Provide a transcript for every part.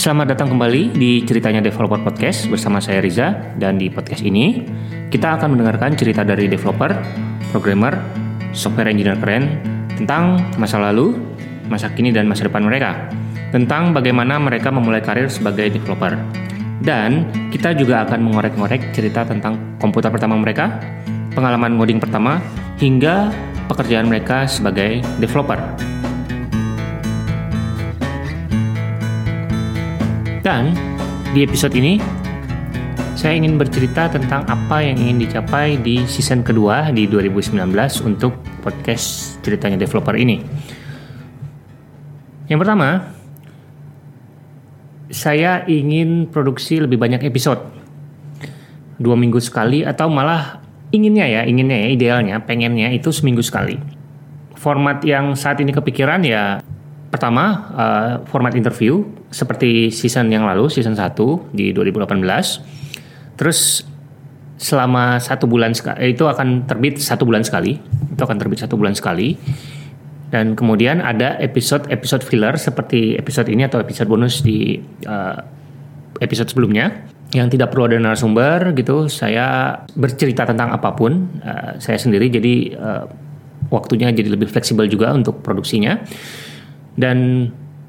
Selamat datang kembali di Ceritanya Developer Podcast bersama saya Riza dan di podcast ini kita akan mendengarkan cerita dari developer, programmer, software engineer keren tentang masa lalu, masa kini dan masa depan mereka, tentang bagaimana mereka memulai karir sebagai developer. Dan kita juga akan mengorek-ngorek cerita tentang komputer pertama mereka, pengalaman ngoding pertama, hingga pekerjaan mereka sebagai developer. Dan di episode ini saya ingin bercerita tentang apa yang ingin dicapai di season kedua di 2019 untuk podcast ceritanya developer ini. Yang pertama, saya ingin produksi lebih banyak episode. Dua minggu sekali atau malah inginnya ya, inginnya ya, idealnya, pengennya itu seminggu sekali. Format yang saat ini kepikiran ya pertama uh, format interview seperti season yang lalu season 1 di 2018 terus selama satu bulan sekali itu akan terbit satu bulan sekali. Itu akan terbit satu bulan sekali. Dan kemudian ada episode episode filler seperti episode ini atau episode bonus di uh, episode sebelumnya. Yang tidak perlu ada narasumber gitu saya bercerita tentang apa pun uh, saya sendiri. Jadi uh, waktunya jadi lebih fleksibel juga untuk produksinya. Dan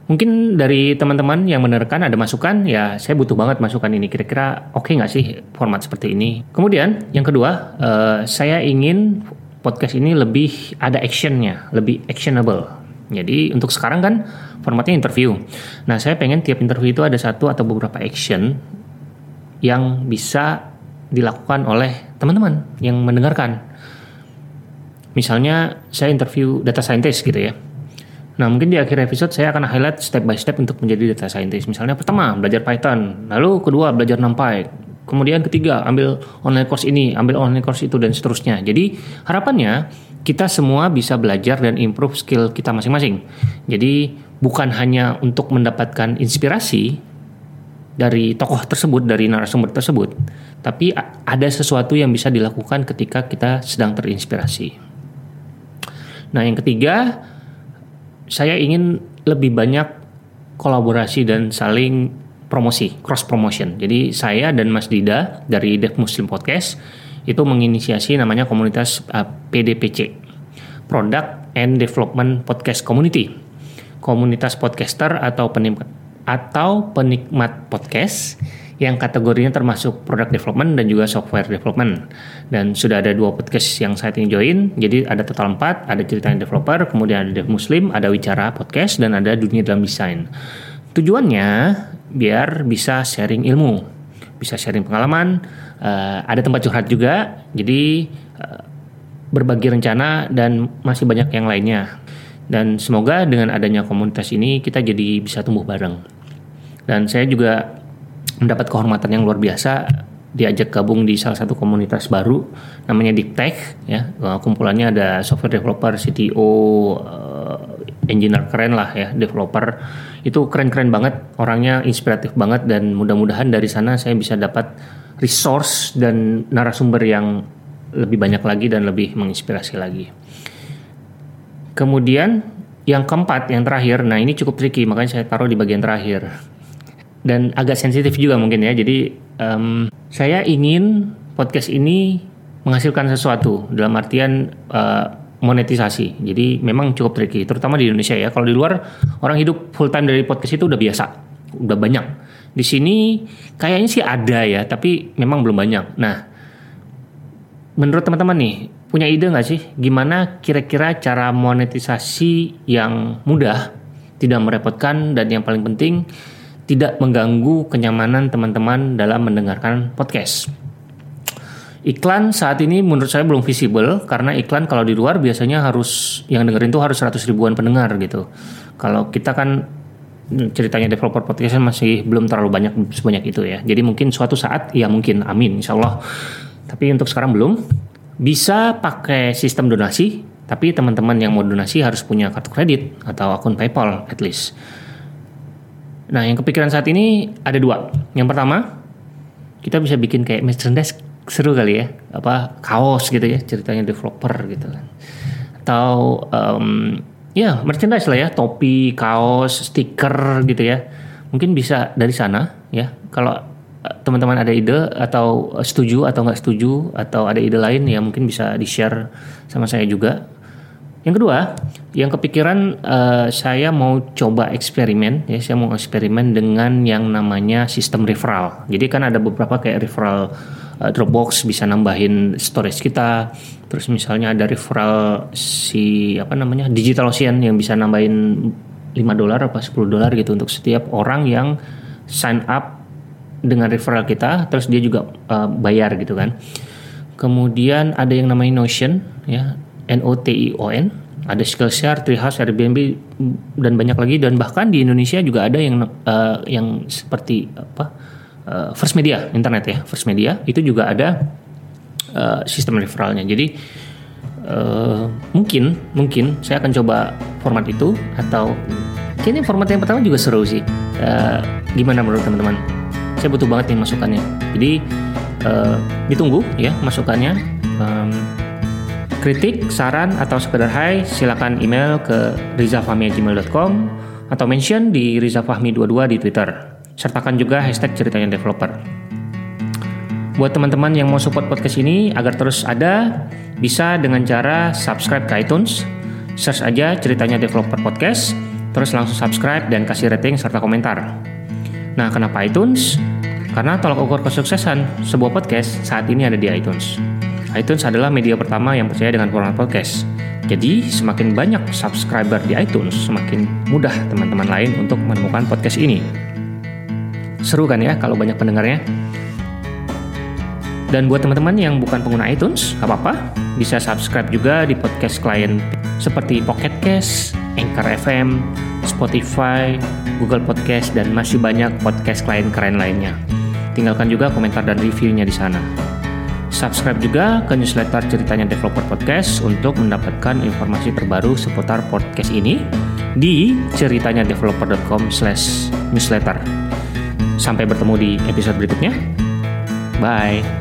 mungkin dari teman-teman yang menerkan ada masukan, ya saya butuh banget masukan ini. Kira-kira oke okay nggak sih format seperti ini? Kemudian yang kedua, uh, saya ingin podcast ini lebih ada actionnya, lebih actionable. Jadi untuk sekarang kan formatnya interview. Nah saya pengen tiap interview itu ada satu atau beberapa action yang bisa dilakukan oleh teman-teman yang mendengarkan. Misalnya saya interview data scientist gitu ya Nah, mungkin di akhir episode saya akan highlight step by step untuk menjadi data scientist. Misalnya pertama, belajar Python. Lalu kedua, belajar NumPy. Kemudian ketiga, ambil online course ini, ambil online course itu, dan seterusnya. Jadi, harapannya kita semua bisa belajar dan improve skill kita masing-masing. Jadi, bukan hanya untuk mendapatkan inspirasi dari tokoh tersebut, dari narasumber tersebut, tapi ada sesuatu yang bisa dilakukan ketika kita sedang terinspirasi. Nah, yang ketiga, saya ingin lebih banyak kolaborasi dan saling promosi, cross promotion. Jadi saya dan Mas Dida dari Dev Muslim Podcast itu menginisiasi namanya komunitas uh, PDPC, Product and Development Podcast Community. Komunitas podcaster atau penikmat atau penikmat podcast yang kategorinya termasuk product development dan juga software development. Dan sudah ada dua podcast yang saya ini join, jadi ada total empat, ada ceritanya developer, kemudian ada dev muslim, ada wicara podcast, dan ada dunia dalam desain. Tujuannya biar bisa sharing ilmu, bisa sharing pengalaman, uh, ada tempat curhat juga, jadi uh, berbagi rencana dan masih banyak yang lainnya. Dan semoga dengan adanya komunitas ini kita jadi bisa tumbuh bareng. Dan saya juga mendapat kehormatan yang luar biasa diajak gabung di salah satu komunitas baru namanya Deep Tech ya. Kumpulannya ada software developer CTO eh, engineer keren lah ya developer. Itu keren-keren banget orangnya inspiratif banget dan mudah-mudahan dari sana saya bisa dapat resource dan narasumber yang lebih banyak lagi dan lebih menginspirasi lagi. Kemudian yang keempat yang terakhir nah ini cukup tricky makanya saya taruh di bagian terakhir dan agak sensitif juga mungkin ya. Jadi um, saya ingin podcast ini menghasilkan sesuatu dalam artian uh, monetisasi. Jadi memang cukup tricky, terutama di Indonesia ya. Kalau di luar orang hidup full time dari podcast itu udah biasa, udah banyak. Di sini kayaknya sih ada ya, tapi memang belum banyak. Nah, menurut teman-teman nih punya ide nggak sih gimana kira-kira cara monetisasi yang mudah, tidak merepotkan dan yang paling penting tidak mengganggu kenyamanan teman-teman dalam mendengarkan podcast. Iklan saat ini menurut saya belum visible karena iklan kalau di luar biasanya harus yang dengerin tuh harus 100 ribuan pendengar gitu. Kalau kita kan ceritanya developer podcast kan masih belum terlalu banyak sebanyak itu ya. Jadi mungkin suatu saat ya mungkin amin insya Allah. Tapi untuk sekarang belum. Bisa pakai sistem donasi, tapi teman-teman yang mau donasi harus punya kartu kredit atau akun PayPal at least. Nah, yang kepikiran saat ini ada dua. Yang pertama, kita bisa bikin kayak merchandise seru kali ya, apa kaos gitu ya, ceritanya developer gitu kan. Atau um, ya merchandise lah ya, topi, kaos, stiker gitu ya. mungkin bisa dari sana ya. Kalau eh, teman-teman ada ide atau setuju atau nggak setuju atau ada ide lain ya mungkin bisa di share sama saya juga. Yang kedua, yang kepikiran uh, saya mau coba eksperimen ya, saya mau eksperimen dengan yang namanya sistem referral. Jadi kan ada beberapa kayak referral uh, Dropbox bisa nambahin storage kita. Terus misalnya ada referral si apa namanya Digital Ocean yang bisa nambahin 5 dolar apa 10 dolar gitu untuk setiap orang yang sign up dengan referral kita, terus dia juga uh, bayar gitu kan. Kemudian ada yang namanya Notion ya N-O-T-I-O-N ada Skillshare, Treehouse, Airbnb dan banyak lagi. Dan bahkan di Indonesia juga ada yang uh, yang seperti apa uh, First Media internet ya First Media. Itu juga ada uh, sistem referralnya. Jadi uh, mungkin mungkin saya akan coba format itu atau kayaknya format yang pertama juga seru sih. Uh, gimana menurut teman-teman? Saya butuh banget nih masukannya. Jadi uh, ditunggu ya masukannya. Um, Kritik, saran, atau sekedar hai, silakan email ke rizafahmi@gmail.com atau mention di rizafahmi22 di Twitter. Sertakan juga hashtag ceritanya developer. Buat teman-teman yang mau support podcast ini agar terus ada, bisa dengan cara subscribe ke iTunes, search aja ceritanya developer podcast, terus langsung subscribe dan kasih rating serta komentar. Nah, kenapa iTunes? Karena tolak ukur kesuksesan sebuah podcast saat ini ada di iTunes iTunes adalah media pertama yang percaya dengan format podcast. Jadi, semakin banyak subscriber di iTunes, semakin mudah teman-teman lain untuk menemukan podcast ini. Seru kan ya kalau banyak pendengarnya? Dan buat teman-teman yang bukan pengguna iTunes, gak apa-apa, bisa subscribe juga di podcast klien seperti Pocket Cast, Anchor FM, Spotify, Google Podcast, dan masih banyak podcast klien keren lainnya. Tinggalkan juga komentar dan reviewnya di sana. Subscribe juga ke newsletter ceritanya Developer Podcast untuk mendapatkan informasi terbaru seputar podcast ini di ceritanya developer.com slash newsletter. Sampai bertemu di episode berikutnya. Bye.